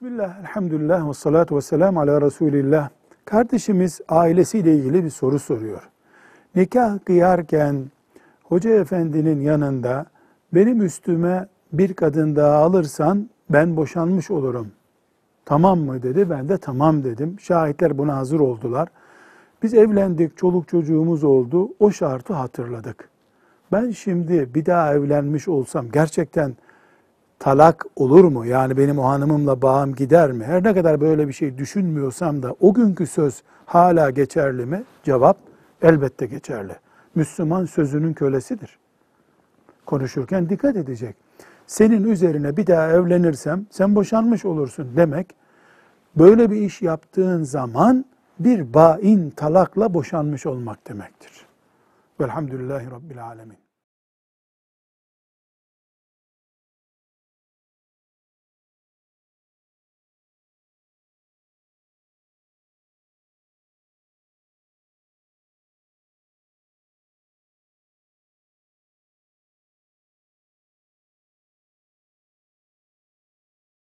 Bismillah, elhamdülillah ve salatu ve selamu ala Resulillah. Kardeşimiz ailesiyle ilgili bir soru soruyor. Nikah kıyarken hoca efendinin yanında benim üstüme bir kadın daha alırsan ben boşanmış olurum. Tamam mı dedi. Ben de tamam dedim. Şahitler buna hazır oldular. Biz evlendik, çoluk çocuğumuz oldu. O şartı hatırladık. Ben şimdi bir daha evlenmiş olsam gerçekten talak olur mu? Yani benim o hanımımla bağım gider mi? Her ne kadar böyle bir şey düşünmüyorsam da o günkü söz hala geçerli mi? Cevap elbette geçerli. Müslüman sözünün kölesidir. Konuşurken dikkat edecek. Senin üzerine bir daha evlenirsem sen boşanmış olursun demek. Böyle bir iş yaptığın zaman bir bain talakla boşanmış olmak demektir. Velhamdülillahi Rabbil Alemin.